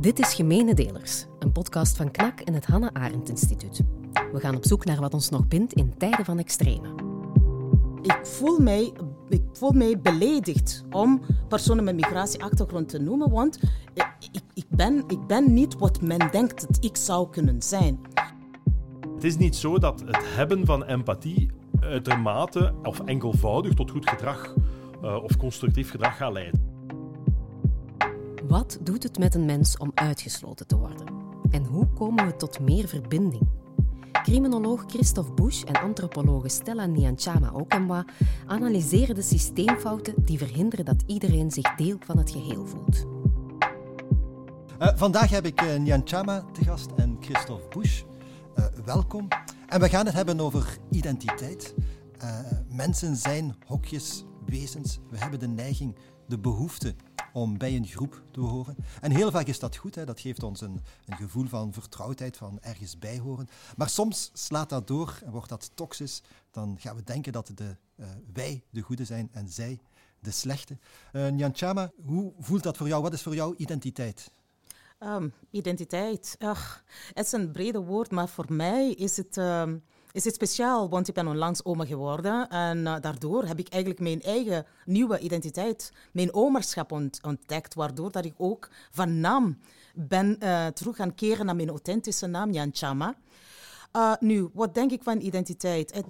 Dit is Gemene Delers, een podcast van KNAK en het Hannah Arendt Instituut. We gaan op zoek naar wat ons nog bindt in tijden van extreme. Ik voel mij, ik voel mij beledigd om personen met migratieachtergrond te noemen, want ik, ik, ben, ik ben niet wat men denkt dat ik zou kunnen zijn. Het is niet zo dat het hebben van empathie uitermate of enkelvoudig tot goed gedrag uh, of constructief gedrag gaat leiden. Wat doet het met een mens om uitgesloten te worden? En hoe komen we tot meer verbinding? Criminoloog Christophe Bush en antropologe Stella Nyanchama Okemwa analyseren de systeemfouten die verhinderen dat iedereen zich deel van het geheel voelt. Uh, vandaag heb ik uh, Nyanchama te gast en Christophe Bush. Uh, welkom. En we gaan het hebben over identiteit. mensen zijn hokjes, wezens. We hebben de neiging, de behoefte om bij een groep te horen. En heel vaak is dat goed, hè. dat geeft ons een, een gevoel van vertrouwdheid, van ergens bij horen. Maar soms slaat dat door en wordt dat toxisch. Dan gaan we denken dat de, uh, wij de goede zijn en zij de slechte. Uh, Nyanchama, hoe voelt dat voor jou? Wat is voor jou identiteit? Um, identiteit, Ach, het is een brede woord, maar voor mij is het... Um is het speciaal, want ik ben onlangs oma geworden. En uh, daardoor heb ik eigenlijk mijn eigen nieuwe identiteit, mijn omerschap ontdekt. Waardoor dat ik ook van naam ben uh, terug gaan keren naar mijn authentische naam, Jan Chama. Uh, nu, wat denk ik van identiteit?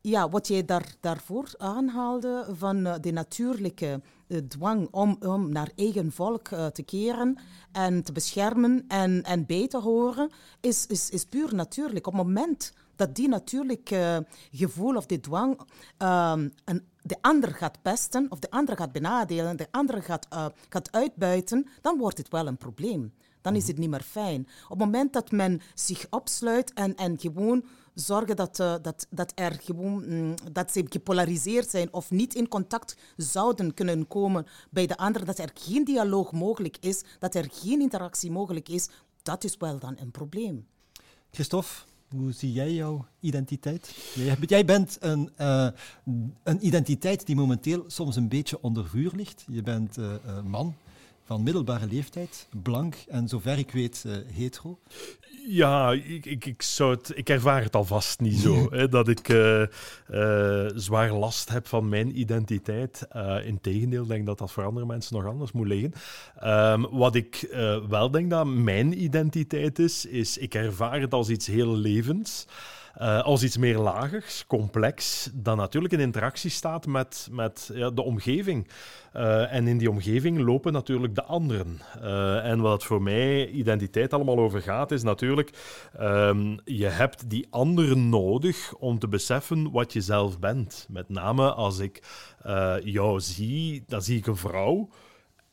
Ja, wat jij daar, daarvoor aanhaalde van de natuurlijke dwang om, om naar eigen volk te keren en te beschermen en, en bij te horen, is, is, is puur natuurlijk. Op het moment dat die natuurlijke gevoel of die dwang um, een, de ander gaat pesten of de ander gaat benadelen, de ander gaat, uh, gaat uitbuiten, dan wordt het wel een probleem. Dan is het niet meer fijn. Op het moment dat men zich opsluit en, en gewoon zorgen dat, uh, dat, dat, er gewoon, mm, dat ze gepolariseerd zijn of niet in contact zouden kunnen komen bij de ander, dat er geen dialoog mogelijk is, dat er geen interactie mogelijk is, dat is wel dan een probleem. Christophe, hoe zie jij jouw identiteit? Jij bent een, uh, een identiteit die momenteel soms een beetje onder vuur ligt. Je bent uh, man, van middelbare leeftijd, blank en zover ik weet uh, hetero. Ja, ik, ik, ik, zou het, ik ervaar het alvast niet zo. hè, dat ik uh, uh, zwaar last heb van mijn identiteit. Integendeel, denk dat dat voor andere mensen nog anders moet liggen. Um, wat ik wel denk dat mijn identiteit is, is ik ervaar het als iets heel levens. Uh, als iets meer lagers, complex, dat natuurlijk in interactie staat met, met ja, de omgeving. Uh, en in die omgeving lopen natuurlijk de anderen. Uh, en wat voor mij identiteit allemaal over gaat, is natuurlijk, um, je hebt die anderen nodig om te beseffen wat je zelf bent. Met name als ik jou zie, dan zie ik een vrouw.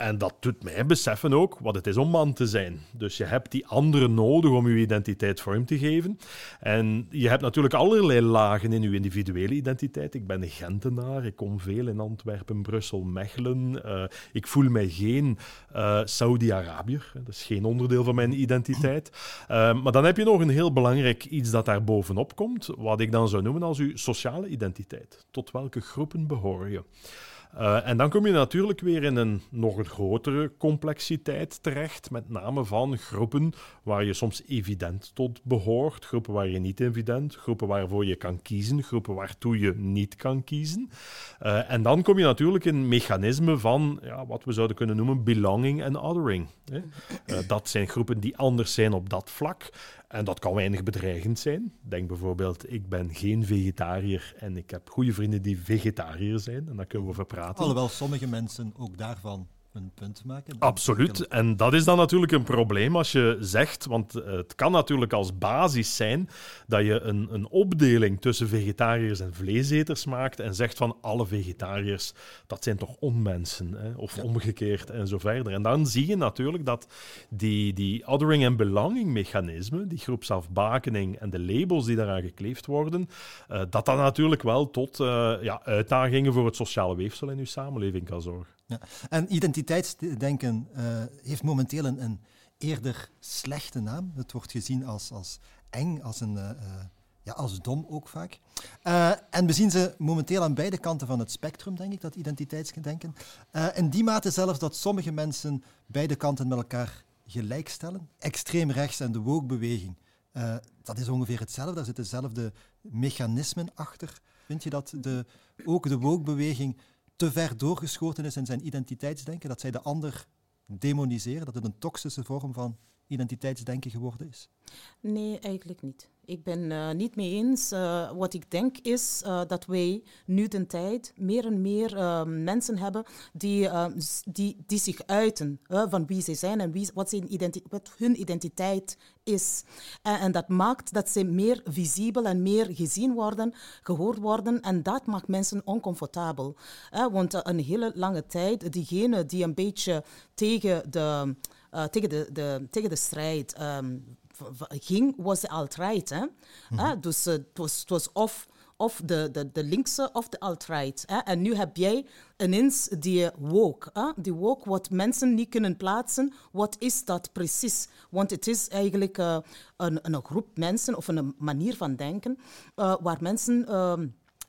En dat doet mij beseffen ook wat het is om man te zijn. Dus je hebt die anderen nodig om je identiteit vorm te geven. En je hebt natuurlijk allerlei lagen in je individuele identiteit. Ik ben een Gentenaar, ik kom veel in Antwerpen, Brussel, Mechelen. Uh, ik voel mij geen uh, Saudi-Arabiër. Dat is geen onderdeel van mijn identiteit. Uh, maar dan heb je nog een heel belangrijk iets dat daar bovenop komt, wat ik dan zou noemen als uw sociale identiteit. Tot welke groepen behoor je? En dan kom je natuurlijk weer in een nog grotere complexiteit terecht, met name van groepen waar je soms evident tot behoort, groepen waar je niet evident, groepen waarvoor je kan kiezen, groepen waartoe je niet kan kiezen. Uh, en dan kom je natuurlijk in mechanismen van ja, wat we zouden kunnen noemen belonging en othering. Uh, dat zijn groepen die anders zijn op dat vlak. En dat kan weinig bedreigend zijn. Denk bijvoorbeeld, ik ben geen vegetariër en ik heb goede vrienden die vegetariër zijn. En daar kunnen we over praten. Alhoewel sommige mensen ook daarvan een punt maken. Absoluut. En dat is dan natuurlijk een probleem als je zegt, want eh, het kan natuurlijk als basis zijn dat je een, een opdeling tussen vegetariërs en vleeseters maakt en zegt van alle vegetariërs, dat zijn toch onmensen, hè? of omgekeerd en zo verder. En dan zie je natuurlijk dat die, die othering en belonging mechanismen, die groepsafbakening en de labels die daaraan gekleefd worden, uh, dat dat natuurlijk wel tot uh, ja, uitdagingen voor het sociale weefsel in uw samenleving kan zorgen. Ja. En identiteitsdenken uh, heeft momenteel een, een, eerder slechte naam. Het wordt gezien als, als eng, als, een, uh, ja, als dom ook vaak. En we zien ze momenteel aan beide kanten van het spectrum, denk ik, dat identiteitsdenken. in die mate zelfs dat sommige mensen beide kanten met elkaar gelijkstellen. Extreem rechts en de woke-beweging, dat is ongeveer hetzelfde. Daar zitten dezelfde mechanismen achter. Vind je dat de, ook de woke-beweging te ver doorgeschoten is in zijn identiteitsdenken? Dat zij de ander demoniseren? Dat het een toxische vorm van identiteitsdenken geworden is? Nee, eigenlijk niet. Ik ben uh, niet mee eens. Uh, wat ik denk is uh, dat wij nu de tijd meer en meer mensen hebben die, die, die zich uiten van wie ze zijn en wie, wat, zijn identi wat hun identiteit is. en dat maakt dat ze meer visibel en meer gezien worden, gehoord worden. En dat maakt mensen oncomfortabel. want een hele lange tijd, diegenen die een beetje tegen de uh, tegen, de, de, tegen de strijd um, ging, was de alt-right. Hè? Mm -hmm. dus uh, het, was, het was of, of de, de, de linkse of de alt-right. En nu heb jij ineens die woke. Hè? Die woke wat mensen niet kunnen plaatsen. Wat is dat precies? Want het is eigenlijk uh, een, een groep mensen of een manier van denken waar mensen... Uh,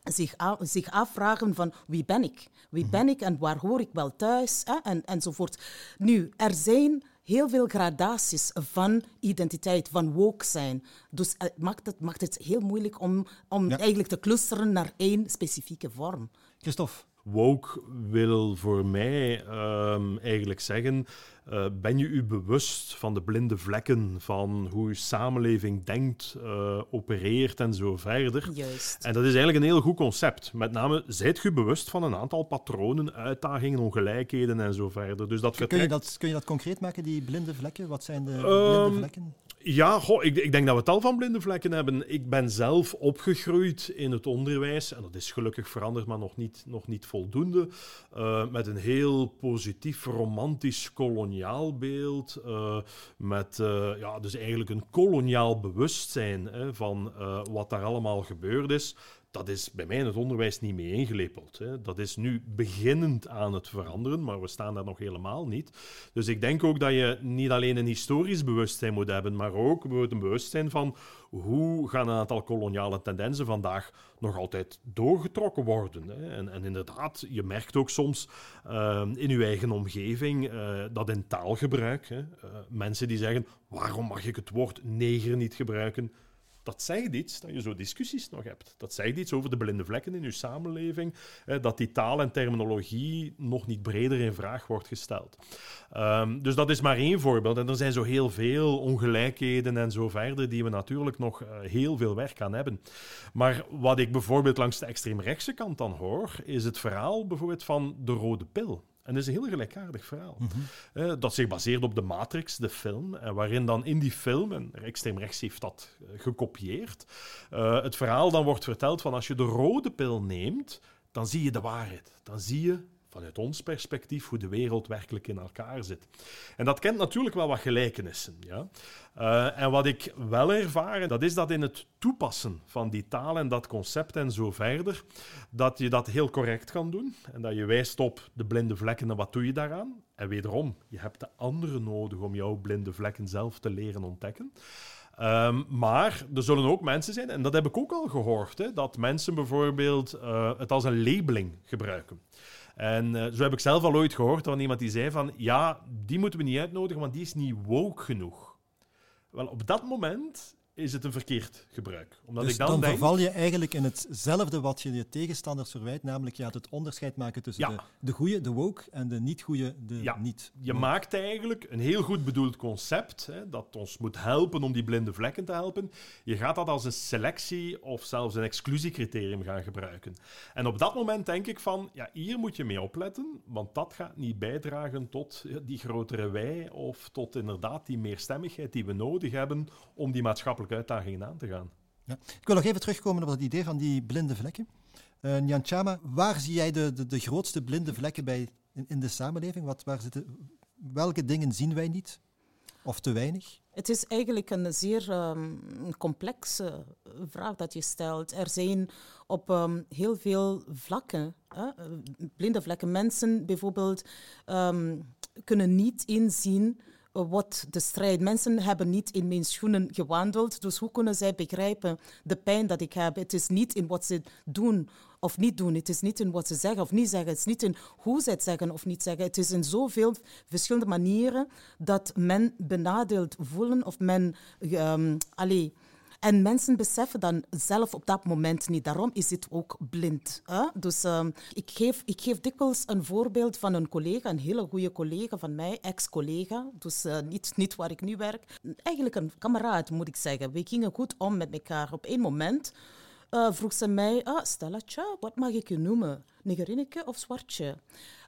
zich, zich afvragen van wie ben ik? Wie ben ik en waar hoor ik wel thuis? Hè? En, enzovoort. Nu, er zijn heel veel gradaties van identiteit, van woke zijn. Dus het maakt het, maakt het heel moeilijk om, om eigenlijk te clusteren naar één specifieke vorm. Christophe? Woke wil voor mij um, eigenlijk zeggen uh, ben je u bewust van de blinde vlekken, van hoe je samenleving denkt, uh, opereert en zo verder? Juist. En dat is eigenlijk een heel goed concept. Met name, zijt je bewust van een aantal patronen, uitdagingen, ongelijkheden en zo verder. Dus dat kun, je dat, kun je dat concreet maken, die blinde vlekken? Wat zijn de blinde um, vlekken? Ja, ik, ik, denk dat we tal van blinde vlekken hebben. Ik ben zelf opgegroeid in het onderwijs, en dat is gelukkig veranderd, maar nog niet, nog niet voldoende, uh, met een heel positief, romantisch koloniaal beeld, uh, met uh, ja, dus eigenlijk een koloniaal bewustzijn hè, van wat daar allemaal gebeurd is dat is bij mij in het onderwijs niet mee ingelepeld. Hè. Dat is nu beginnend aan het veranderen, maar we staan daar nog helemaal niet. Dus ik denk ook dat je niet alleen een historisch bewustzijn moet hebben, maar ook een bewustzijn van hoe gaan een aantal koloniale tendensen vandaag nog altijd doorgetrokken worden. Hè. En, en, inderdaad, je merkt ook soms uh, in je eigen omgeving uh, dat in taalgebruik, hè, uh, mensen die zeggen, waarom mag ik het woord neger niet gebruiken? Dat zegt iets dat je zo discussies nog hebt. Dat zegt iets over de blinde vlekken in je samenleving, dat die taal en terminologie nog niet breder in vraag wordt gesteld. Um, dus dat is maar één voorbeeld. En er zijn zo heel veel ongelijkheden en zo verder die we natuurlijk nog uh, heel veel werk aan hebben. Maar wat ik bijvoorbeeld langs de extreemrechtse kant dan hoor, is het verhaal bijvoorbeeld van de rode pil. En dat is een heel gelijkaardig verhaal. Mm -hmm. dat zich baseert op de Matrix, de film, en waarin dan in die film, en extreem rechts heeft dat uh, gekopieerd, het verhaal dan wordt verteld van als je de rode pil neemt, dan zie je de waarheid. Dan zie je vanuit ons perspectief hoe de wereld werkelijk in elkaar zit. En dat kent natuurlijk wel wat gelijkenissen. Ja? Uh, en wat ik wel ervaar, dat is dat in het toepassen van die taal en dat concept en zo verder, dat je dat heel correct kan doen en dat je wijst op de blinde vlekken en wat doe je daaraan. En wederom, je hebt de anderen nodig om jouw blinde vlekken zelf te leren ontdekken. Um, maar er zullen ook mensen zijn, en dat heb ik ook al gehoord, hè, dat mensen bijvoorbeeld uh, het als een labeling gebruiken. En uh, zo heb ik zelf al ooit gehoord van iemand die zei van ja, die moeten we niet uitnodigen, want die is niet woke genoeg. Wel, op dat moment is het een verkeerd gebruik. Omdat dus ik dan, dan denk, verval je eigenlijk in hetzelfde wat je je tegenstanders verwijt, namelijk je gaat het onderscheid maken tussen Ja. de, de goede, de woke, en de niet-goede, de Ja, niet Je maakt eigenlijk een heel goed bedoeld concept hè, dat ons moet helpen om die blinde vlekken te helpen. Je gaat dat als een selectie of zelfs een exclusiecriterium gaan gebruiken. En op dat moment denk ik van, ja, hier moet je mee opletten, want dat gaat niet bijdragen tot die grotere wij of tot inderdaad die meerstemmigheid die we nodig hebben om die maatschappelijke uitdagingen aan te gaan. Ja. Ik wil nog even terugkomen op dat idee van die blinde vlekken. Uh, Nyan Chama, waar zie jij de, de, de grootste blinde vlekken bij in, in de samenleving? Wat, waar zitten, welke dingen zien wij niet? Of te weinig? Het is eigenlijk een zeer um, complexe vraag dat je stelt. Er zijn op um, heel veel vlakken, hè, blinde vlekken, mensen bijvoorbeeld um, kunnen niet inzien wat de strijd. Mensen hebben niet in mijn schoenen gewandeld, dus hoe kunnen zij begrijpen de pijn dat ik heb? Het is niet in wat ze doen of niet doen. Het is niet in wat ze zeggen of niet zeggen. Het is niet in hoe ze het zeggen of niet zeggen. Het is in zoveel verschillende manieren dat men benadeeld voelen of men. Um, en mensen beseffen dan zelf op dat moment niet. Daarom is het ook blind. Dus uh, ik, geef, ik geef dikwijls een voorbeeld van een collega, een hele goede collega van mij, ex-collega. Dus uh, niet, niet waar ik nu werk. Eigenlijk een kameraad, moet ik zeggen. We gingen goed om met elkaar. Op één moment uh, vroeg ze mij, ah, Stella, wat mag ik je noemen? Negerinneke of zwartje?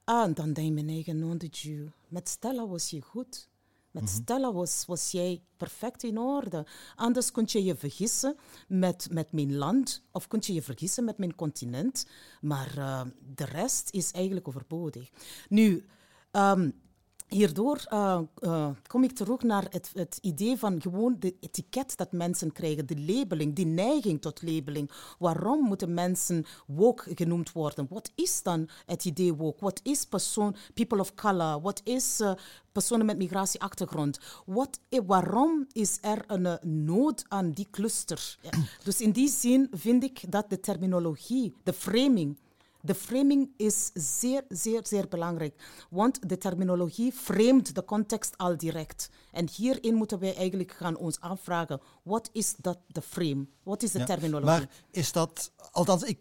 Ah, en dan denk ik mijn eigen non de Met Stella was je goed. Met mhm. Stella was, was jij perfect in orde. Anders kon je je vergissen met, met mijn land of kon je je vergissen met mijn continent. Maar uh, de rest is eigenlijk overbodig. Nu, um, Hierdoor uh, uh, kom ik terug naar het, het, idee van gewoon de etiket dat mensen krijgen, de labeling, die neiging tot labeling. Waarom moeten mensen woke genoemd worden? Wat is dan het idee woke? Wat is persoon, people of color? Wat is uh, personen met migratieachtergrond? Wat, waarom is er een nood aan die cluster? Dus in die zin vind ik dat de terminologie, de framing de framing is zeer, zeer, zeer belangrijk. Want de terminologie framet de context al direct. En hierin moeten wij eigenlijk gaan ons afvragen, wat is dat de frame? Wat is de terminologie? Maar is dat, althans, ik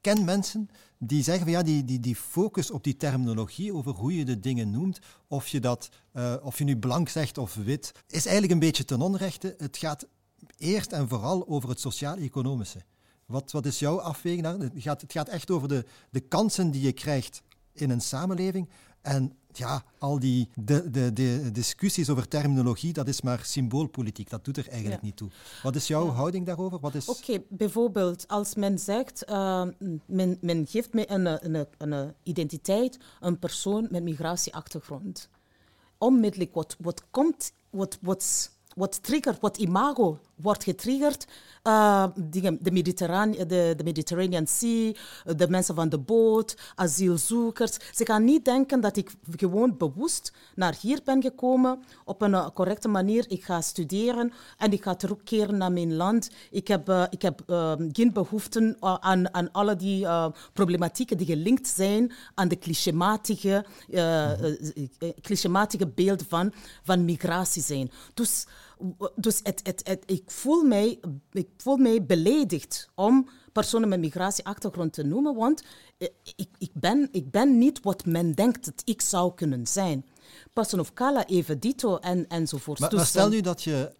ken mensen die zeggen van ja, die, die, die focus op die terminologie over hoe je de dingen noemt, of je, dat, uh, of je nu blank zegt of wit, is eigenlijk een beetje ten onrechte. Het gaat eerst en vooral over het sociaal-economische. Wat, wat is jouw afweging daar? Het gaat, het gaat echt over de, de kansen die je krijgt in een samenleving. En ja, al die de, de, de discussies over terminologie, dat is maar symboolpolitiek. Dat doet er eigenlijk niet toe. Wat is jouw houding daarover? Is... Oké, bijvoorbeeld als men zegt, uh, men, men geeft mij een, een, een, identiteit, een persoon met migratieachtergrond. Onmiddellijk, wat, wat komt, wat, wat, wat triggert, wat imago wordt getriggerd, uh, de, Mediterrane de, de Mediterranean Sea, de mensen van de boot, asielzoekers. Ze gaan niet denken dat ik gewoon bewust naar hier ben gekomen op een uh, correcte manier. Ik ga studeren en ik ga terugkeren naar mijn land. Ik heb, uh, ik heb geen behoefte aan, aan alle die problematieken die gelinkt zijn aan de clichématige, clichématige beeld van, van migratie zijn. Dus dus het, het, het, ik, voel mij, ik voel mij beledigd om personen met migratieachtergrond te noemen, want eh, ik, ik, ben, ik ben niet wat men denkt dat ik zou kunnen zijn. Person of color, even dito en, enzovoort. Maar, maar stel nu dat je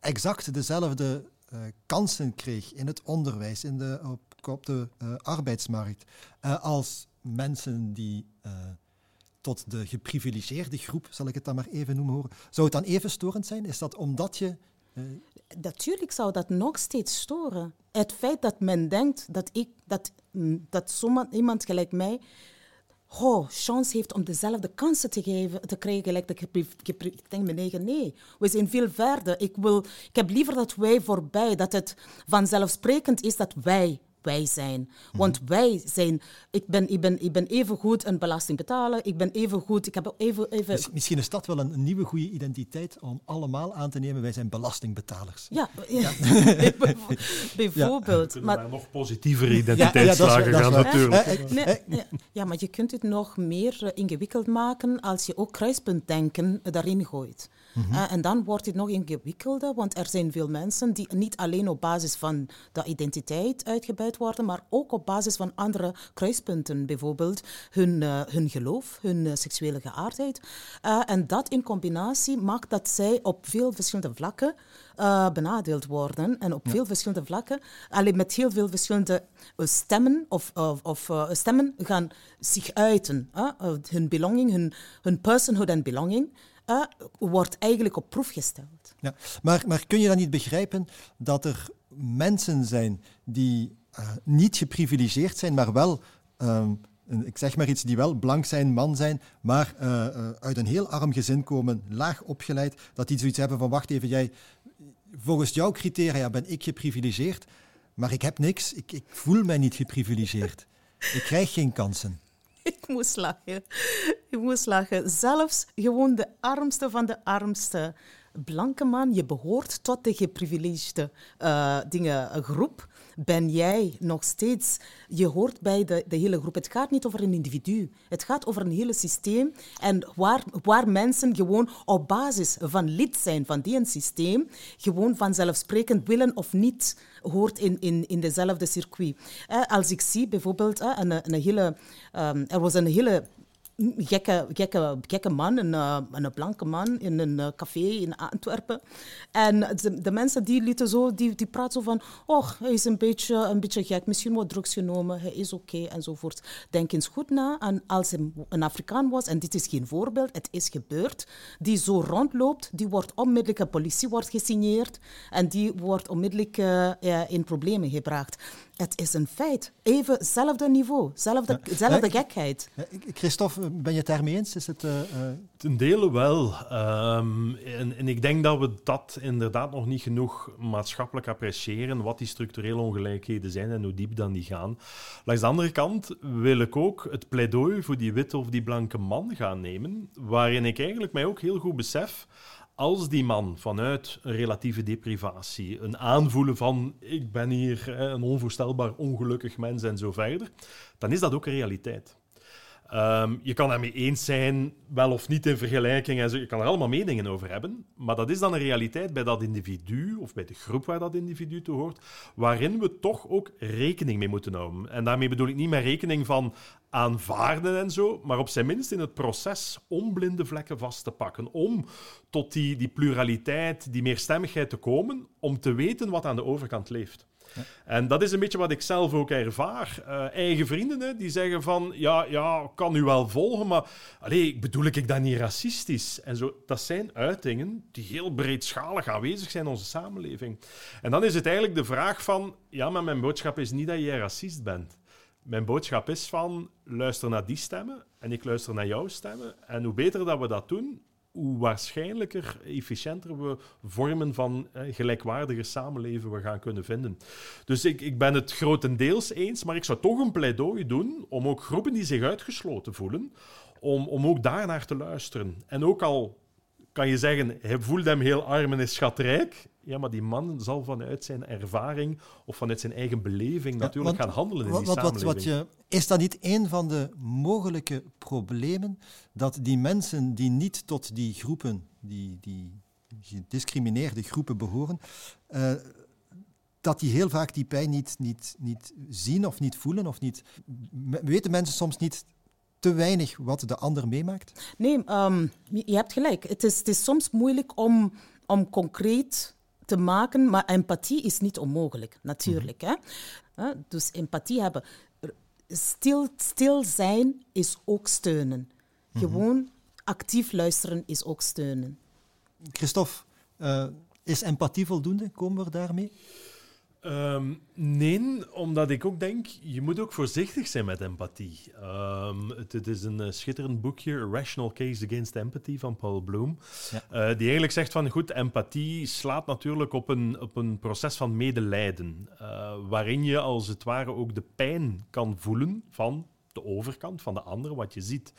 exact dezelfde uh, kansen kreeg in het onderwijs, in de, op, op de uh, arbeidsmarkt, uh, als mensen die tot de geprivilegeerde groep, zal ik het dan maar even noemen horen. Zou het dan even storend zijn? Is dat omdat je. Uh... Natuurlijk zou dat nog steeds storen. Het feit dat men denkt dat, ik, dat, mm, dat iemand gelijk mij oh, chance heeft om dezelfde kansen te, geven, te krijgen gelijk dat ik denk eigen nee. We zijn veel verder. Ik, wil, ik heb liever dat wij voorbij, dat het vanzelfsprekend is dat wij wij zijn. Want mhm. wij zijn, ik ben, ik, ben, ik ben even goed een belasting betalen, ik ben even goed, ik heb even... even... Misschien is dat wel een, nieuwe goede identiteit om allemaal aan te nemen, wij zijn belastingbetalers. Ja, ja. bijvoorbeeld. Ja. Maar nog positievere identiteitslagen gaan natuurlijk. Nee, ja, maar je kunt het nog meer eh, ingewikkeld maken als je ook kruispuntdenken daarin gooit. Mhm. Eh, en dan wordt het nog ingewikkelder, want er zijn veel mensen die niet alleen op basis van de identiteit uitgebuit worden, maar ook op basis van andere kruispunten, bijvoorbeeld hun, uh, hun geloof, hun eh, seksuele geaardheid. en dat in combinatie maakt dat zij op veel verschillende vlakken benadeeld worden en op veel verschillende vlakken, alleen met heel veel verschillende stemmen of, of, of stemmen gaan zich uiten. hun belonging, hun, hun personhood en belonging uh, wordt eigenlijk op proef gesteld. Ja, maar, maar kun je dan niet begrijpen dat er mensen zijn die uh, niet geprivilegeerd zijn, maar wel, uh, ik zeg maar iets, die wel blank zijn, man zijn, maar uh, uit een heel arm gezin komen, laag opgeleid, dat die zoiets hebben van, wacht even, jij, volgens jouw criteria ben ik geprivilegeerd, maar ik heb niks, ik, ik voel mij niet geprivilegeerd. Ik krijg geen kansen. ik moest lachen. Ik moest lachen. Zelfs gewoon de armste van de armste blanke man, je behoort tot de geprivilegeerde uh, dingen, groep ben jij nog steeds, je hoort bij de, de hele groep. Het gaat niet over een individu, het gaat over een hele systeem en waar, waar mensen gewoon op basis van lid zijn van die systeem, gewoon vanzelfsprekend willen of niet, hoort in, in, in dezelfde circuit. Eh, als ik zie bijvoorbeeld eh, een, een hele, um, er was een hele gekke, gekke, gekke man, een, uh, een blanke man in een uh, café in Antwerpen. En de, de, mensen die lieten zo, die, die praten zo van, oh, hij is een beetje, een beetje gek, misschien wat drugs genomen, hij is oké okay, enzovoort. Denk eens goed na, en als hij een Afrikaan was, en dit is geen voorbeeld, het is gebeurd, die zo rondloopt, die wordt onmiddellijk, de politie wordt gesigneerd en die wordt onmiddellijk uh, in problemen gebracht. Het is een feit. Even hetzelfde niveau, zelfde, zelfde gekheid. Christophe, ben je het daarmee eens? Is het, uh, Ten dele wel. Um, en, en, ik denk dat we dat inderdaad nog niet genoeg maatschappelijk appreciëren, wat die structurele ongelijkheden zijn en hoe diep dan die gaan. Langs de andere kant wil ik ook het pleidooi voor die witte of die blanke man gaan nemen, waarin ik eigenlijk mij ook heel goed besef als die man vanuit een relatieve deprivatie, een aanvoelen van ik ben hier een onvoorstelbaar ongelukkig mens en zo verder, dan is dat ook een realiteit. Um, je kan daarmee eens zijn, wel of niet in vergelijking. En zo. Je kan er allemaal meningen over hebben. Maar dat is dan een realiteit bij dat individu, of bij de groep waar dat individu toe hoort, waarin we toch ook rekening mee moeten houden. En daarmee bedoel ik niet meer rekening van aanvaarden en zo, maar op zijn minst in het proces om blinde vlekken vast te pakken. Om tot die, die pluraliteit, die meerstemmigheid te komen, om te weten wat aan de overkant leeft. En dat is een beetje wat ik zelf ook ervaar. Uh, eigen vrienden hè, die zeggen van, ja, ja, kan u wel volgen, maar allee, bedoel ik dat niet racistisch? En zo, dat zijn uitingen die heel breedschalig aanwezig zijn in onze samenleving. En dan is het eigenlijk de vraag van, ja, maar mijn boodschap is niet dat jij racist bent. Mijn boodschap is van, luister naar die stemmen en ik luister naar jouw stemmen. En hoe beter dat we dat doen, hoe waarschijnlijker, efficiënter we vormen van eh, gelijkwaardige samenleven we gaan kunnen vinden. Dus ik, ik ben het grotendeels eens, maar ik zou toch een pleidooi doen om ook groepen die zich uitgesloten voelen, om, om ook daarnaar te luisteren. En ook al kan je zeggen, hij voelt hem heel arm en is schatrijk. Ja, maar die man zal vanuit zijn ervaring of vanuit zijn eigen beleving natuurlijk gaan handelen in die wat, samenleving. Wat je, is dat niet een van de mogelijke problemen dat die mensen die niet tot die groepen, die, die gediscrimineerde groepen behoren, uh, dat die heel vaak die pijn niet, niet, niet zien of niet voelen of niet... Weten mensen soms niet te weinig wat de ander meemaakt? Nee, um, je hebt gelijk. Het is, het is soms moeilijk om, om concreet te maken, maar empathie is niet onmogelijk, natuurlijk. Mm hè? Dus empathie hebben. Stil, stil zijn is ook steunen. Mhm. Gewoon actief luisteren is ook steunen. Christophe, uh, is empathie voldoende? Komen we daarmee? Um, nee, omdat ik ook denk, je moet ook voorzichtig zijn met empathie. Um, het, het, is een uh, schitterend boekje, Rational Case Against Empathy van Paul Bloom. Ja. Uh, die eigenlijk zegt van, goed, empathie slaat natuurlijk op een, op een proces van medelijden. Uh, waarin je als het ware ook de pijn kan voelen van de overkant, van de ander, wat je ziet.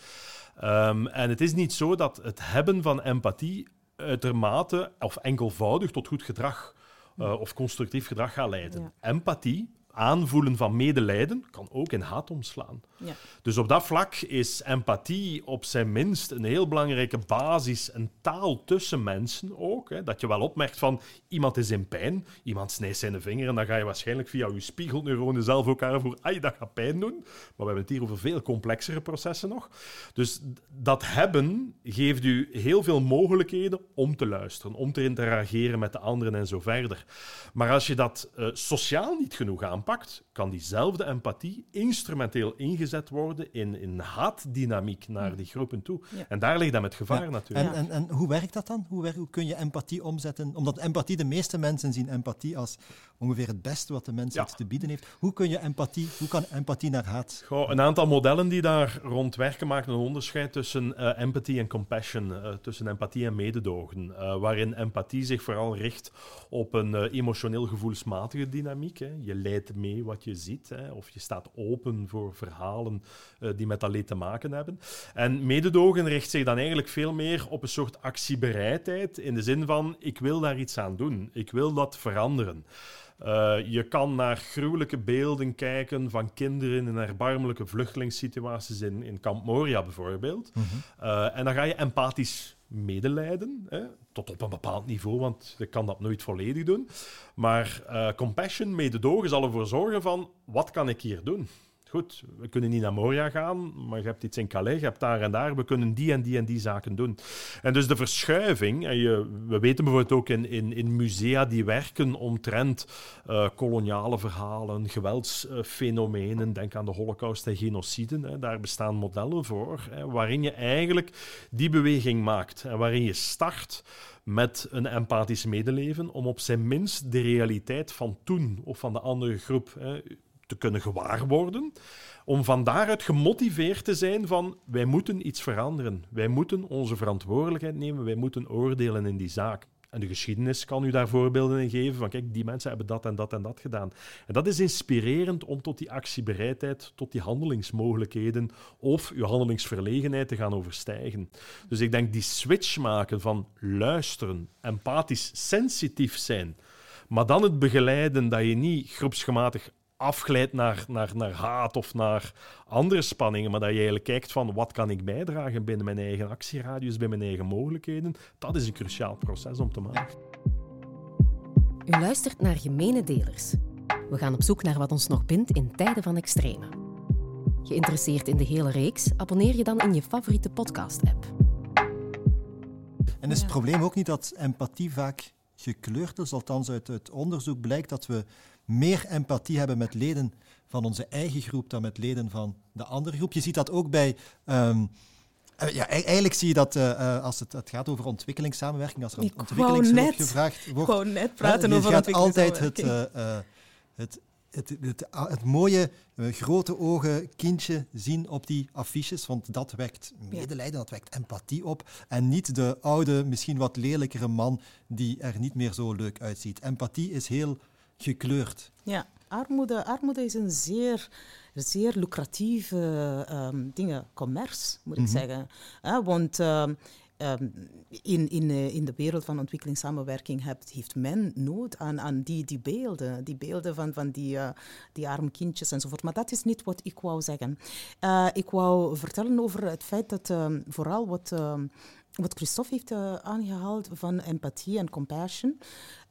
Um, en het is niet zo dat het hebben van empathie uitermate of enkelvoudig tot goed gedrag uh, of constructief gedrag gaat leiden. Empathie aanvoelen van medelijden kan ook in haat omslaan. Ja. Dus op dat vlak is empathie op zijn minst een heel belangrijke basis, een taal tussen mensen ook. Hè, dat je wel opmerkt van iemand is in pijn, iemand snijdt zijn vinger en dan ga je waarschijnlijk via je spiegelneuronen zelf ook voor ai, dat gaat pijn doen. Maar we hebben het hier over veel complexere processen nog. Dus dat hebben geeft u heel veel mogelijkheden om te luisteren, om te interageren met de anderen en zo verder. Maar als je dat uh, sociaal niet genoeg aanpakt, kan diezelfde empathie instrumenteel ingezet worden in, in haatdynamiek naar die groepen toe. En daar ligt dan het gevaar natuurlijk. En, en, en hoe werkt dat dan? Hoe, hoe kun je empathie omzetten? Omdat empathie, de meeste mensen zien empathie als ongeveer het beste wat de mens ja. te bieden heeft. Hoe, kun je empathie, hoe kan empathie naar haat? Goh, een aantal modellen die daar rond werken maken een onderscheid tussen uh, empathy en compassion, uh, tussen empathie en mededogen, uh, waarin empathie zich vooral richt op een emotioneel gevoelsmatige dynamiek. Hè. Je leidt mee wat je ziet. Hè, of je staat open voor verhalen uh, die met dat leed te maken hebben. En mededogen richt zich dan eigenlijk veel meer op een soort actiebereidheid. In de zin van: ik wil daar iets aan doen. Ik wil dat veranderen. Uh, je kan naar gruwelijke beelden kijken van kinderen in erbarmelijke vluchtelingssituaties in, in Kamp Moria bijvoorbeeld. Mm -hmm. uh, en dan ga je empathisch medelijden, hè, tot op een bepaald niveau, want je kan dat nooit volledig doen. Maar uh, compassion, mededogen, zal ervoor zorgen van, wat kan ik hier doen? We kunnen niet naar Moria gaan, maar je hebt iets in Calais, je hebt daar en daar, we kunnen die en die en die zaken doen. En dus de verschuiving, en je, we weten bijvoorbeeld ook in, in, in musea die werken omtrent uh, koloniale verhalen, geweldsfenomenen, denk aan de holocaust en genociden, hè, daar bestaan modellen voor, hè, waarin je eigenlijk die beweging maakt en waarin je start met een empathisch medeleven om op zijn minst de realiteit van toen of van de andere groep hè, te kunnen gewaar worden, om van daaruit gemotiveerd te zijn van wij moeten iets veranderen, wij moeten onze verantwoordelijkheid nemen, wij moeten oordelen in die zaak. En de geschiedenis kan u daar voorbeelden in geven van kijk, die mensen hebben dat en dat en dat gedaan. En dat is inspirerend om tot die actiebereidheid, tot die handelingsmogelijkheden of uw handelingsverlegenheid te gaan overstijgen. Dus ik denk die switch maken van luisteren, empathisch, sensitief zijn, maar dan het begeleiden dat je niet groepsgematig afglijdt naar, naar, naar haat of naar andere spanningen, maar dat je eigenlijk kijkt van wat kan ik bijdragen binnen mijn eigen actieradius, bij mijn eigen mogelijkheden, dat is een cruciaal proces om te maken. U luistert naar Gemene Delers. We gaan op zoek naar wat ons nog bindt in tijden van extreme. Geïnteresseerd in de hele reeks? Abonneer je dan in je favoriete podcast-app. En is het probleem ook niet dat empathie vaak gekleurd is? Althans, uit het onderzoek blijkt dat we meer empathie hebben met leden van onze eigen groep dan met leden van de andere groep. Je ziet dat ook bij. Um, ja, eigenlijk zie je dat uh, als het, het, gaat over ontwikkelingssamenwerking, als er ik ontwikkelingshulp gevraagd wordt. Gewoon net praten over gaat altijd het, uh, het, het, het, het, mooie grote ogen kindje zien op die affiches, want dat wekt medelijden, dat wekt empathie op. En niet de oude, misschien wat lelijkere man die er niet meer zo leuk uitziet. Empathie is heel gekleurd. Ja, armoede, armoede is een zeer, zeer lucratieve um, dingen, commerce, moet ik mm -hmm. zeggen. Want um, um, in, in, uh, in de wereld van ontwikkelingssamenwerking heeft, heeft men nood aan, aan die, die beelden. Die beelden van, van die, uh, die arme kindjes enzovoort. Maar dat is niet wat ik wou zeggen. Uh, ik wou vertellen over het feit dat vooral wat wat Christophe heeft uh, aangehaald van empathie en compassion.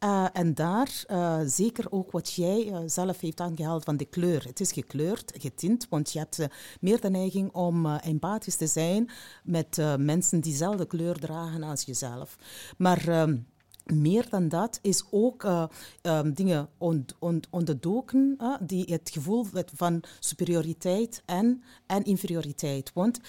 Uh, en daar uh, zeker ook wat jij zelf heeft aangehaald van de kleur. Het is gekleurd, getint, want je hebt meer de neiging om empathisch te zijn met mensen die dezelfde kleur dragen als jezelf. Maar ehm, meer dan dat is ook um, dingen ont, ont, onderdoken die het gevoel van superioriteit en, en inferioriteit. Want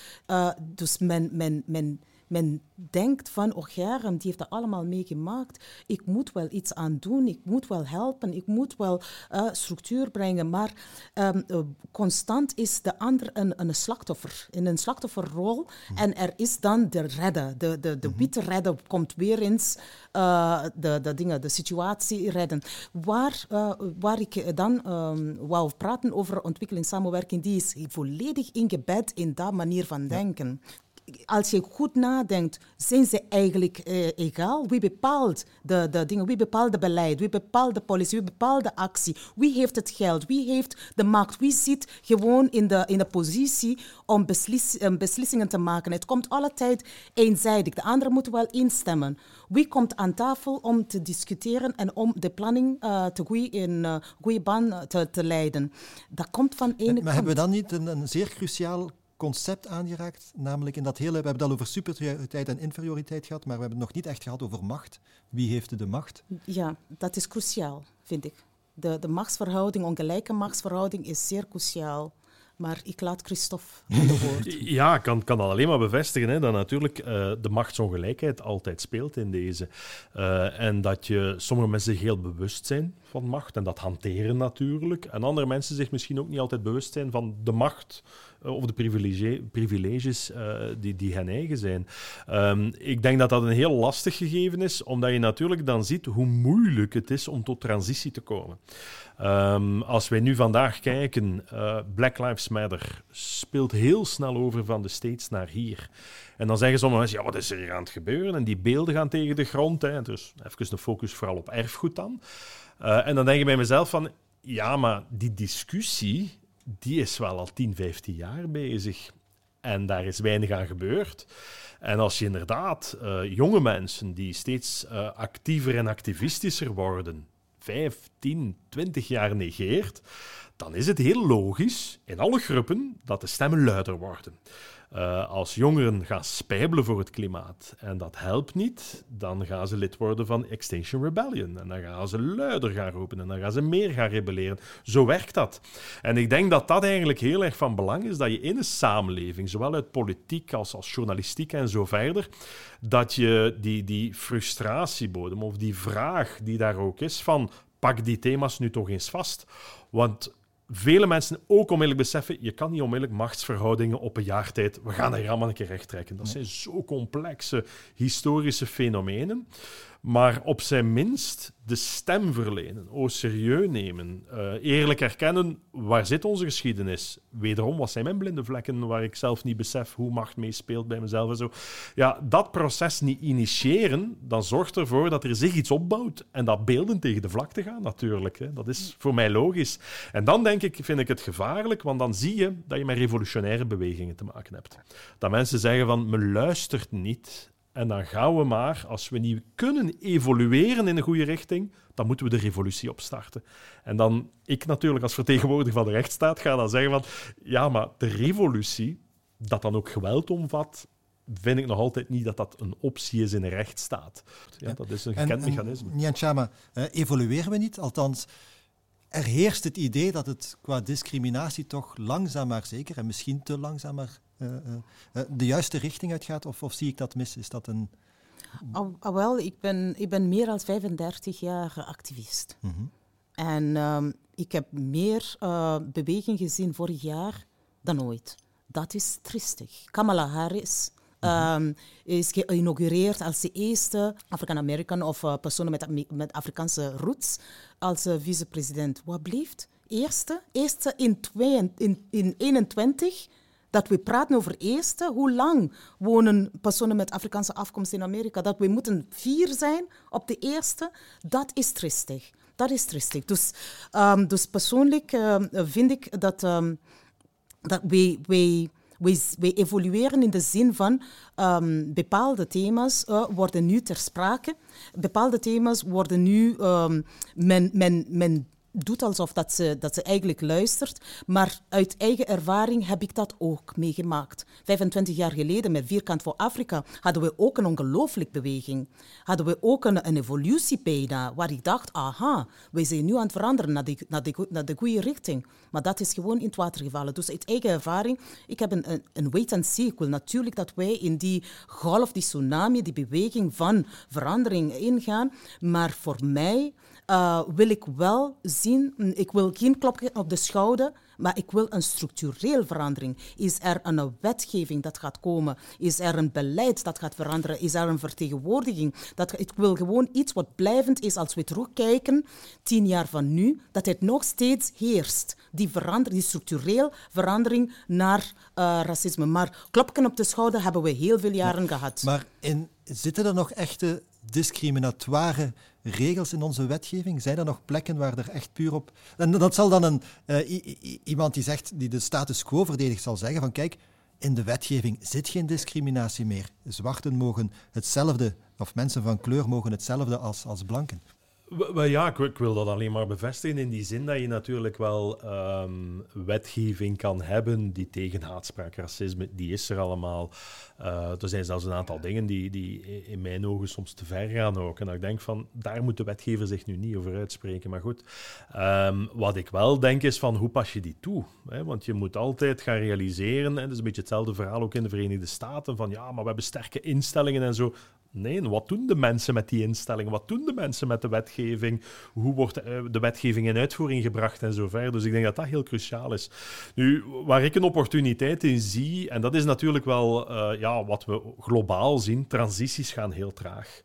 dus men, men, men men denkt van, oh Germ, die heeft dat allemaal meegemaakt. Ik moet wel iets aan doen, ik moet wel helpen, ik moet wel uh, structuur brengen. Maar um, uh, constant is de ander een, een slachtoffer, in een slachtofferrol. Mm. En er is dan de redder, de, de, de mm -hmm. witte redder komt weer eens uh, de, de, dingen, de situatie redden. Waar, waar ik dan um, wou praten over ontwikkelingssamenwerking, die is volledig ingebed in dat manier van denken. Ja als je goed nadenkt, zijn ze eigenlijk uh, egaal? Wie bepaalt de, de dingen? Wie bepaalt het beleid? Wie bepaalt de politie? Wie bepaalt de actie? Wie heeft het geld? Wie heeft de macht? Wie zit gewoon in de, in de positie om beslis, um, beslissingen te maken? Het komt altijd eenzijdig. De anderen moeten wel instemmen. Wie komt aan tafel om te discussiëren en om de planning uh, te goede, in uh, goede baan te, te leiden? Dat komt van ene maar, maar hebben we dan niet een, een zeer cruciaal concept aangeraakt. Namelijk in dat hele, we hebben het al over superioriteit en inferioriteit gehad, maar we hebben het nog niet echt gehad over macht. Wie heeft de macht? Ja, dat is cruciaal, vind ik. De, de machtsverhouding, ongelijke machtsverhouding is zeer cruciaal. Maar ik laat Christophe het woord. Ja, ik kan, kan dat alleen maar bevestigen. Hè, dat natuurlijk uh, de machtsongelijkheid altijd speelt in deze. Uh, en dat je sommige mensen zich heel bewust zijn van macht en dat hanteren natuurlijk. En andere mensen zich misschien ook niet altijd bewust zijn van de macht of de privilege, privileges die, die hen eigen zijn. Ehm, ik denk dat dat een heel lastig gegeven is, omdat je natuurlijk dan ziet hoe moeilijk het is om tot transitie te komen. Um, als wij nu vandaag kijken, uh, Black Lives Matter speelt heel snel over van de States naar hier. En dan zeggen sommige mensen, ja, wat is er hier aan het gebeuren? En die beelden gaan tegen de grond. Hè. Dus even de focus vooral op erfgoed dan. Uh, en dan denk ik bij mezelf van, ja, maar die discussie, die is wel al 10, 15 jaar bezig. En daar is weinig aan gebeurd. En als je inderdaad uh, jonge mensen die steeds uh, actiever en activistischer worden, 5, 10, 20 jaar negeert, dan is het heel logisch in alle groepen dat de stemmen luider worden. Uh, als jongeren gaan spijbelen voor het klimaat en dat helpt niet, dan gaan ze lid worden van Extinction Rebellion. En dan gaan ze luider gaan roepen en dan gaan ze meer gaan rebelleren. Zo werkt dat. En ik denk dat dat eigenlijk heel erg van belang is, dat je in een samenleving, zowel uit politiek als, als journalistiek en zo verder, dat je die, die frustratiebodem of die vraag die daar ook is van pak die thema's nu toch eens vast. Want vele mensen ook onmiddellijk beseffen, je kan niet onmiddellijk machtsverhoudingen op een jaar tijd, we gaan er allemaal een keer recht trekken. Dat zijn zo complexe historische fenomenen. Maar op zijn minst de stem verlenen, au serieus nemen, uh, eerlijk erkennen waar zit onze geschiedenis. Wederom, wat zijn mijn blinde vlekken waar ik zelf niet besef hoe macht meespeelt bij mezelf en zo. Ja, dat proces niet initiëren, dan zorgt ervoor dat er zich iets opbouwt en dat beelden tegen de vlakte gaan natuurlijk. Hè. Dat is voor mij logisch. En dan denk ik, vind ik het gevaarlijk, want dan zie je dat je met revolutionaire bewegingen te maken hebt. Dat mensen zeggen van, me luistert niet en dan gaan we maar, als we niet kunnen evolueren in een goede richting, dan moeten we de revolutie opstarten. En dan, ik natuurlijk als vertegenwoordiger van de rechtsstaat, ga dan zeggen van, ja, maar de revolutie, dat dan ook geweld omvat, vind ik nog altijd niet dat dat een optie is in een rechtsstaat. Ja, Dat is een gekend en, mechanisme. Nyan Chama, uh, evolueren we niet? Althans, er heerst het idee dat het qua discriminatie toch langzaam maar zeker, en misschien te langzaam maar de juiste richting uitgaat? Of, of zie ik dat mis? Is dat een... Oh, oh, wel, ik ben, ik ben meer dan 35 jaar activist. Mm -hmm. En um, ik heb meer uh, beweging gezien vorig jaar dan ooit. Dat is tristig. Kamala Harris um, is geïnaugureerd als de eerste African-American of uh, persoon met, met Afrikaanse roots als uh, vicepresident. Wat blijft? Eerste, eerste in, twee, in, in 21 dat we praten over eerste, hoe lang wonen personen met Afrikaanse afkomst in Amerika, dat we moeten vier zijn op de eerste, dat is tristig. Dat is tristig. Dus, um, dus persoonlijk uh, vind ik dat, um, dat wij, wij, wij, evolueren in de zin van bepaalde thema's uh, worden nu ter sprake. Bepaalde thema's worden nu, men, men, men doet alsof dat ze, dat ze eigenlijk luistert. Maar uit eigen ervaring heb ik dat ook meegemaakt. 25 jaar geleden met Vierkant voor Afrika hadden we ook een ongelooflijk beweging. Hadden we ook een, een evolutie bijna, waar ik dacht, aha, wij zijn nu aan het veranderen naar naar de, naar de goede richting. Maar dat is gewoon in het water gevallen. Dus uit eigen ervaring, ik heb een, een, een wait and see. Ik wil natuurlijk dat wij in die golf, die tsunami, die beweging van verandering ingaan. Maar voor mij uh, wil ik wel zien, mm, ik wil geen klopje op de schouder, maar ik wil een structureel verandering. Is er een wetgeving dat gaat komen? Is er een beleid dat gaat veranderen? Is er een vertegenwoordiging? Dat, ik wil gewoon iets wat blijvend is als we terugkijken, tien jaar van nu, dat het nog steeds heerst. Die, verander, die structureel verandering naar uh, racisme. Maar klopken op de schouder hebben we heel veel jaren gehad. Maar in, zitten er nog echte discriminatoire regels in onze wetgeving? Zijn er nog plekken waar er echt puur op... En dat zal dan een, uh, iemand die, zegt, die de status quo verdedigt, zal zeggen van kijk, in de wetgeving zit geen discriminatie meer. Zwarten mogen hetzelfde, of mensen van kleur mogen hetzelfde als, als blanken. Ja, ik, wil dat alleen maar bevestigen in die zin dat je natuurlijk wel um, wetgeving kan hebben die tegen haatspraak, racisme, die is er allemaal. Uh, er zijn zelfs een aantal dingen die, die in mijn ogen soms te ver gaan ook. En dat ik denk van, daar moet de wetgever zich nu niet over uitspreken. Maar goed, um, wat ik wel denk is van, hoe pas je die toe? Hè? Want je moet altijd gaan realiseren, en dat is een beetje hetzelfde verhaal ook in de Verenigde Staten, van ja, maar we hebben sterke instellingen en zo. Nee, wat doen de mensen met die instellingen? Wat doen de mensen met de wetgeving? Hoe wordt eh, de wetgeving in uitvoering gebracht en zo verder? Dus ik denk dat dat heel cruciaal is. Nu, waar ik een opportuniteit in zie, en dat is natuurlijk wel uh, ja, wat we globaal zien, transities gaan heel traag.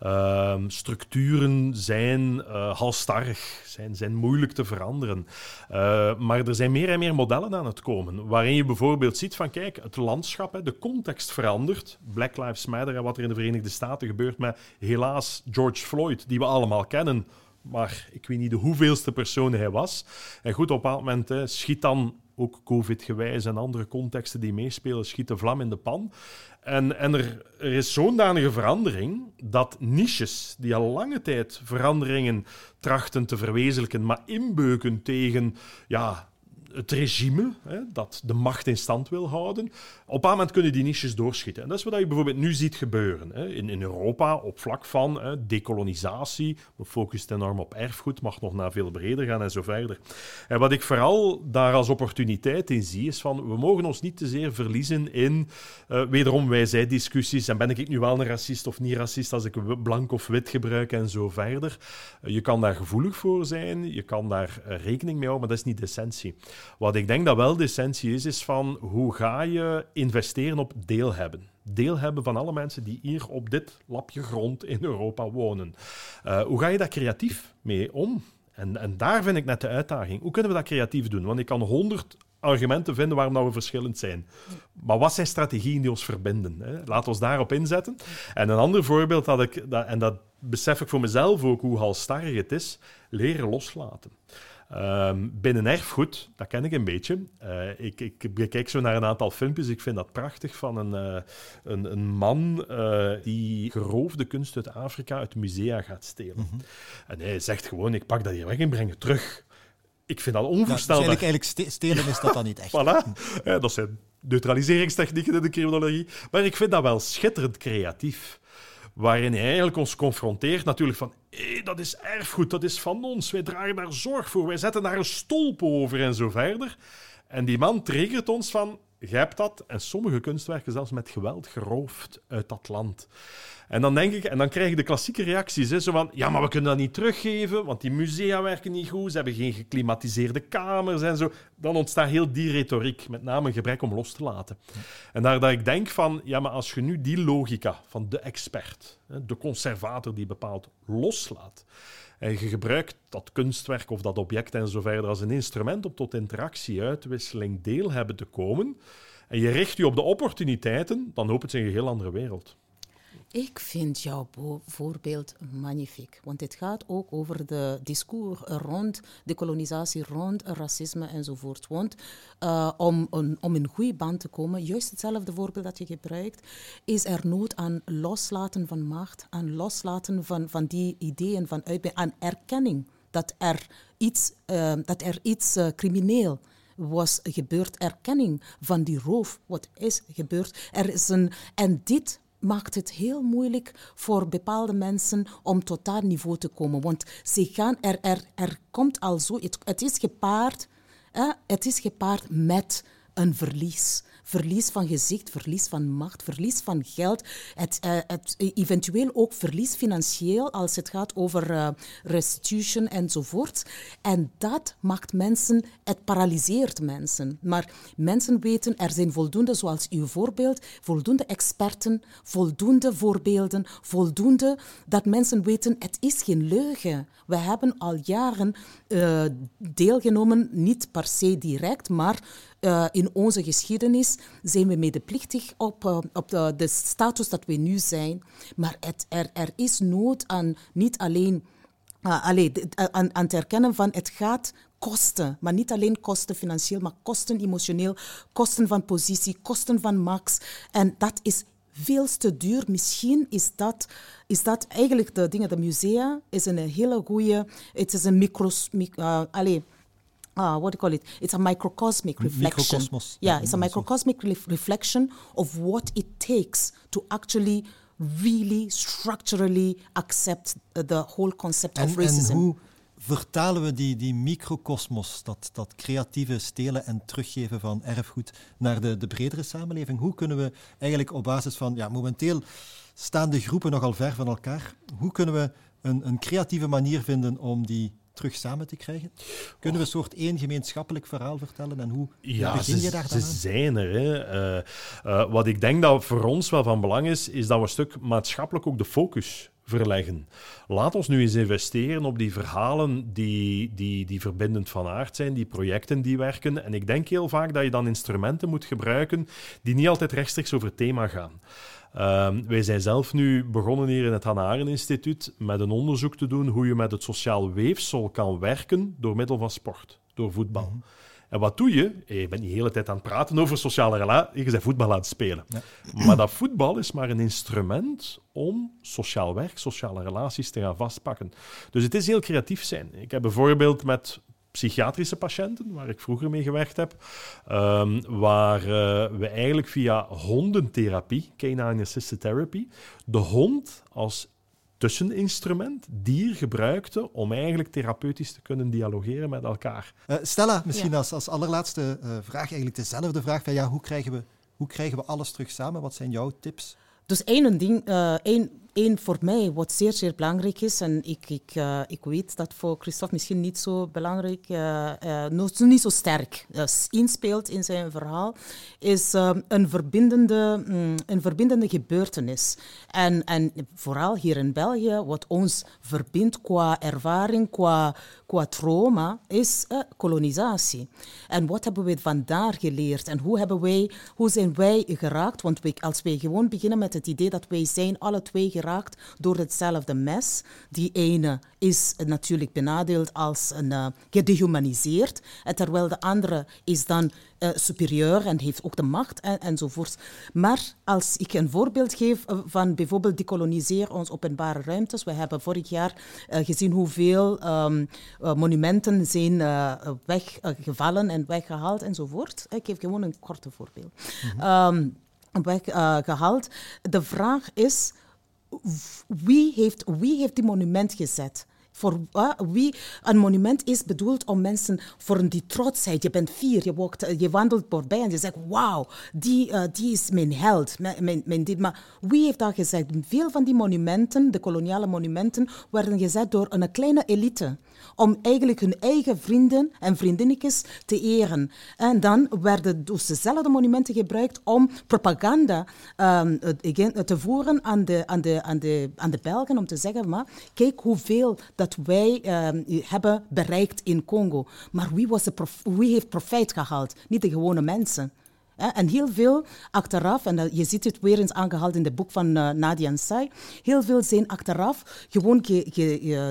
Ehm, structuren zijn uh, halstarrig, zijn, zijn moeilijk te veranderen. Uh, maar er zijn meer en meer modellen aan het komen, waarin je bijvoorbeeld ziet van, kijk, het landschap, de context verandert. Black Lives Matter en wat er in de Verenigde Staten gebeurt met, helaas, George Floyd, die we allemaal kennen, maar ik weet niet de hoeveelste persoon hij was. En goed, op een bepaald moment schiet dan ook COVID-gewijs en andere contexten die meespelen, schiet de vlam in de pan. En, en er, er is zo'n danige verandering dat niches die al lange tijd veranderingen trachten te verwezenlijken, maar inbeuken tegen ja, het regime hè, dat de macht in stand wil houden. Op een moment kunnen die niches doorschieten. En dat is wat je bijvoorbeeld nu ziet gebeuren. Hè. In, in Europa, op vlak van hè, decolonisatie. We focussen enorm op erfgoed, mag nog naar veel breder gaan en zo verder. En wat ik vooral daar als opportuniteit in zie, is van we mogen ons niet te zeer verliezen in uh, wederom wij-zij-discussies. En ben ik nu wel een racist of niet racist als ik blank of wit gebruik en zo verder. Uh, je kan daar gevoelig voor zijn, je kan daar uh, rekening mee houden, maar dat is niet de essentie. Wat ik denk dat wel de essentie is, is van hoe ga je investeren op deel hebben. Deel hebben van alle mensen die hier op dit lapje grond in Europa wonen. Uh, hoe ga je daar creatief mee om? En, en daar vind ik net de uitdaging. Hoe kunnen we dat creatief doen? Want ik kan honderd argumenten vinden waarom we verschillend zijn. Maar wat zijn strategieën die ons verbinden? Hè? Laat ons daarop inzetten. En een ander voorbeeld dat ik, dat, en dat besef ik voor mezelf ook, hoe halstarrig het is, leren loslaten. Um, binnen erfgoed, dat ken ik een beetje. Uh, ik, ik bekijk zo naar een aantal filmpjes. Ik vind dat prachtig van een, uh, een, een, man uh, die geroofde kunst uit Afrika uit musea gaat stelen. Mm -hmm. En hij zegt gewoon: Ik pak dat hier weg en breng het terug. Ik vind dat onvoorstelbaar. Ja, dus eigenlijk stelen is dat dan niet echt. voilà. Ja, dat zijn neutraliseringstechnieken in de criminologie. Maar ik vind dat wel schitterend creatief waarin hij eigenlijk ons confronteert natuurlijk van dat is erfgoed, dat is van ons, wij dragen daar zorg voor, wij zetten daar een stolp over en zo verder. En die man triggert ons van, jij hebt dat, en sommige kunstwerken zelfs met geweld geroofd uit dat land. En dan denk ik, en dan krijg je de klassieke reacties, hè, zo van, ja, maar we kunnen dat niet teruggeven, want die musea werken niet goed, ze hebben geen geklimatiseerde kamers en zo. Dan ontstaat heel die retoriek, met name een gebrek om los te laten. En daar dat ik denk van, ja, maar als je nu die logica van de expert, de conservator die bepaalt, loslaat, en je gebruikt dat kunstwerk of dat object en verder als een instrument om tot interactie, uitwisseling, deel hebben te komen, en je richt je op de opportuniteiten, dan opent zich een heel andere wereld. Ik vind jouw voorbeeld magnifiek, want het gaat ook over de discours rond decolonisatie, rond racisme enzovoort. Want uh, om, om, om in goede band te komen, juist hetzelfde voorbeeld dat je gebruikt, is er nood aan loslaten van macht, aan loslaten van, van die ideeën van aan erkenning dat er iets, uh, dat er iets uh, crimineel was gebeurd, erkenning van die roof, wat is gebeurd. Er is een, en dit maakt het heel moeilijk voor bepaalde mensen om tot dat niveau te komen. Want ze gaan er, er, er komt al zo, het, het is gepaard, hè, het is gepaard met een verlies verlies van gezicht, verlies van macht, verlies van geld. Het, uh, het, eventueel ook verlies financieel als het gaat over uh, restitution enzovoort. En dat maakt mensen, het paralyseert mensen. Maar mensen weten, er zijn voldoende, zoals uw voorbeeld, voldoende experten, voldoende voorbeelden, voldoende dat mensen weten, het is geen leugen. We hebben al jaren uh, deelgenomen, niet per se direct, maar uh, in onze geschiedenis zijn we medeplichtig op, uh, op de, de, status dat we nu zijn. Maar er, er is nood aan niet alleen uh, aan, aan het erkennen van het gaat kosten. Maar niet alleen kosten financieel, maar kosten emotioneel, kosten van positie, kosten van max. En dat is veel te duur. Misschien is dat, is dat eigenlijk de dingen, de musea, is een hele goede, het is een micros, allez, uh, what do you call it? It's a microcosmic reflection. Microcosmos. Yeah, it's a microcosmic re reflection of what it takes to actually really structurally accept the whole concept en, of racism. En hoe vertalen we die, die microcosmos, dat, dat creatieve stelen en teruggeven van erfgoed, naar de, de bredere samenleving? Hoe kunnen we eigenlijk op basis van, ja, momenteel staan de groepen nogal ver van elkaar. Hoe kunnen we een, een creatieve manier vinden om die terug samen te krijgen? Kunnen we een soort één gemeenschappelijk verhaal vertellen en hoe ja, begin je ze, daar ze dan aan? zijn er. Hè. Eh, eh, wat ik denk dat voor ons wel van belang is, is dat we een stuk maatschappelijk ook de focus verleggen. Laat ons nu eens investeren op die verhalen die, die, die verbindend van aard zijn, die projecten die werken. En ik denk heel vaak dat je dan instrumenten moet gebruiken die niet altijd rechtstreeks over het thema gaan. Um, wij zijn zelf nu begonnen hier in het Hannah Arendt Instituut met een onderzoek te doen hoe je met het sociaal weefsel kan werken door middel van sport, door voetbal. Mhm. En wat doe je? Je bent niet de hele tijd aan het praten over sociale relaties, je bent voetbal aan het spelen. Maar dat voetbal is maar een instrument om sociaal werk, sociale relaties te gaan vastpakken. Dus het is heel creatief zijn. Ik heb bijvoorbeeld met psychiatrische patiënten, waar ik vroeger mee gewerkt heb, um, waar uh, we eigenlijk via hondentherapie, canine assisted therapy, de hond als tusseninstrument, dier gebruikte om eigenlijk therapeutisch te kunnen dialogeren met elkaar. Uh, Stella, misschien Ja. als, als allerlaatste uh, vraag, eigenlijk dezelfde vraag. Van, ja, hoe, krijgen we, hoe krijgen we alles terug samen? Wat zijn jouw tips? Dus één ding, uh, één, één voor mij wat zeer, zeer belangrijk is, en ik, ik, uh, ik weet dat voor Christophe misschien niet zo belangrijk, uh, nog niet zo sterk inspeelt in zijn verhaal, is een, verbindende, um, een verbindende gebeurtenis. En, en vooral hier in België, wat ons verbindt qua ervaring, qua, qua trauma, is kolonisatie. En wat hebben we vandaar geleerd? En hoe, hebben wij, hoe zijn wij geraakt? Want wij, als wij gewoon beginnen met het idee dat wij zijn alle twee geraakt door hetzelfde mes. Die ene is natuurlijk benadeeld als een, uh, gedehumaniseerd, en terwijl de andere is dan uh, superieur en heeft ook de macht en, enzovoort. Maar als ik een voorbeeld geef van bijvoorbeeld decoloniseren ons openbare ruimtes. We hebben vorig jaar uh, gezien hoeveel um, uh, monumenten zijn weggevallen en weggehaald enzovoort. Ik geef gewoon een korte voorbeeld. Mm-hmm. um, weggehaald. De vraag is, wie heeft, wie heeft die monument gezet? Voor uh, wie een monument is bedoeld om mensen voor die trotsheid. Je bent vier, je, je wandelt voorbij en je zegt: Wauw, die, uh, die is mijn held. Mijn dit. Maar wie heeft dat gezegd? Veel van die monumenten, de koloniale monumenten, werden gezet door een kleine elite. Om eigenlijk hun eigen vrienden en vriendinnetjes te eren. En dan werden dus dezelfde monumenten gebruikt om propaganda um, te voeren aan de, aan, de, aan, de, aan de Belgen. Om te zeggen: maar, Kijk hoeveel dat wij uh, hebben bereikt in Congo. Maar wie, was de wie heeft profijt gehaald? Niet de gewone mensen. En heel veel achteraf, en je ziet het weer eens aangehaald in het boek van uh, Nadia Nsai, heel veel zijn achteraf gewoon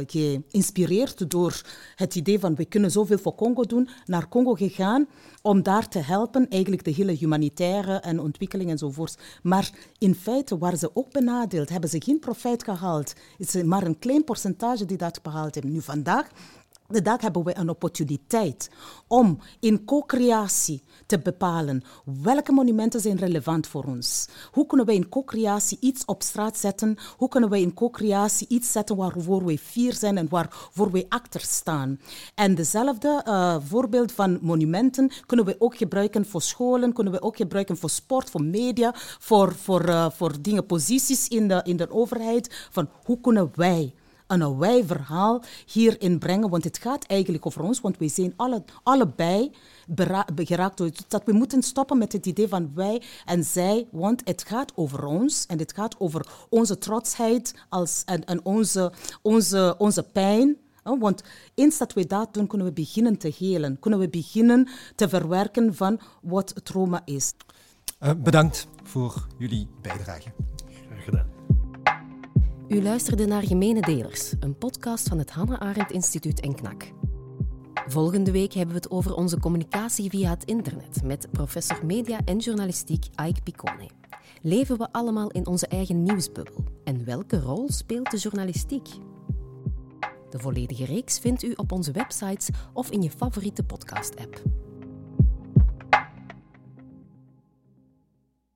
geïnspireerd ge, ge, door het idee van we kunnen zoveel voor Congo doen, naar Congo gegaan om daar te helpen, eigenlijk de hele humanitaire en ontwikkeling enzovoort. Maar in feite waren ze ook benadeeld, hebben ze geen profijt gehaald. Het is maar een klein percentage die dat behaald hebben. Nu vandaag de dag hebben we een opportuniteit om in co-creatie te bepalen welke monumenten zijn relevant voor ons. Hoe kunnen wij in co-creatie iets op straat zetten? Hoe kunnen wij in co-creatie iets zetten waarvoor wij fier zijn en waarvoor wij achter staan? En dezelfde uh, voorbeeld van monumenten kunnen we ook gebruiken voor scholen, kunnen we ook gebruiken voor sport, voor media, voor, voor, uh, voor dingen, posities in de, in de overheid. Van hoe kunnen wij een wij verhaal hierin brengen. Want het gaat eigenlijk over ons, want wij zijn alle, allebei geraakt door dat we moeten stoppen met het idee van wij en zij, want het gaat over ons en het gaat over onze trotsheid als, en, onze, onze, onze pijn. Want eens dat we dat doen, kunnen we beginnen te helen. Kunnen we beginnen te verwerken van wat trauma is. Uh, bedankt voor jullie bijdrage. U luisterde naar Gemene Delers, een podcast van het Hannah Arendt Instituut en KNAK. Volgende week hebben we het over onze communicatie via het internet met professor media en journalistiek Ike Piccone. Leven we allemaal in onze eigen nieuwsbubbel? En welke rol speelt de journalistiek? De volledige reeks vindt u op onze websites of in je favoriete podcast-app.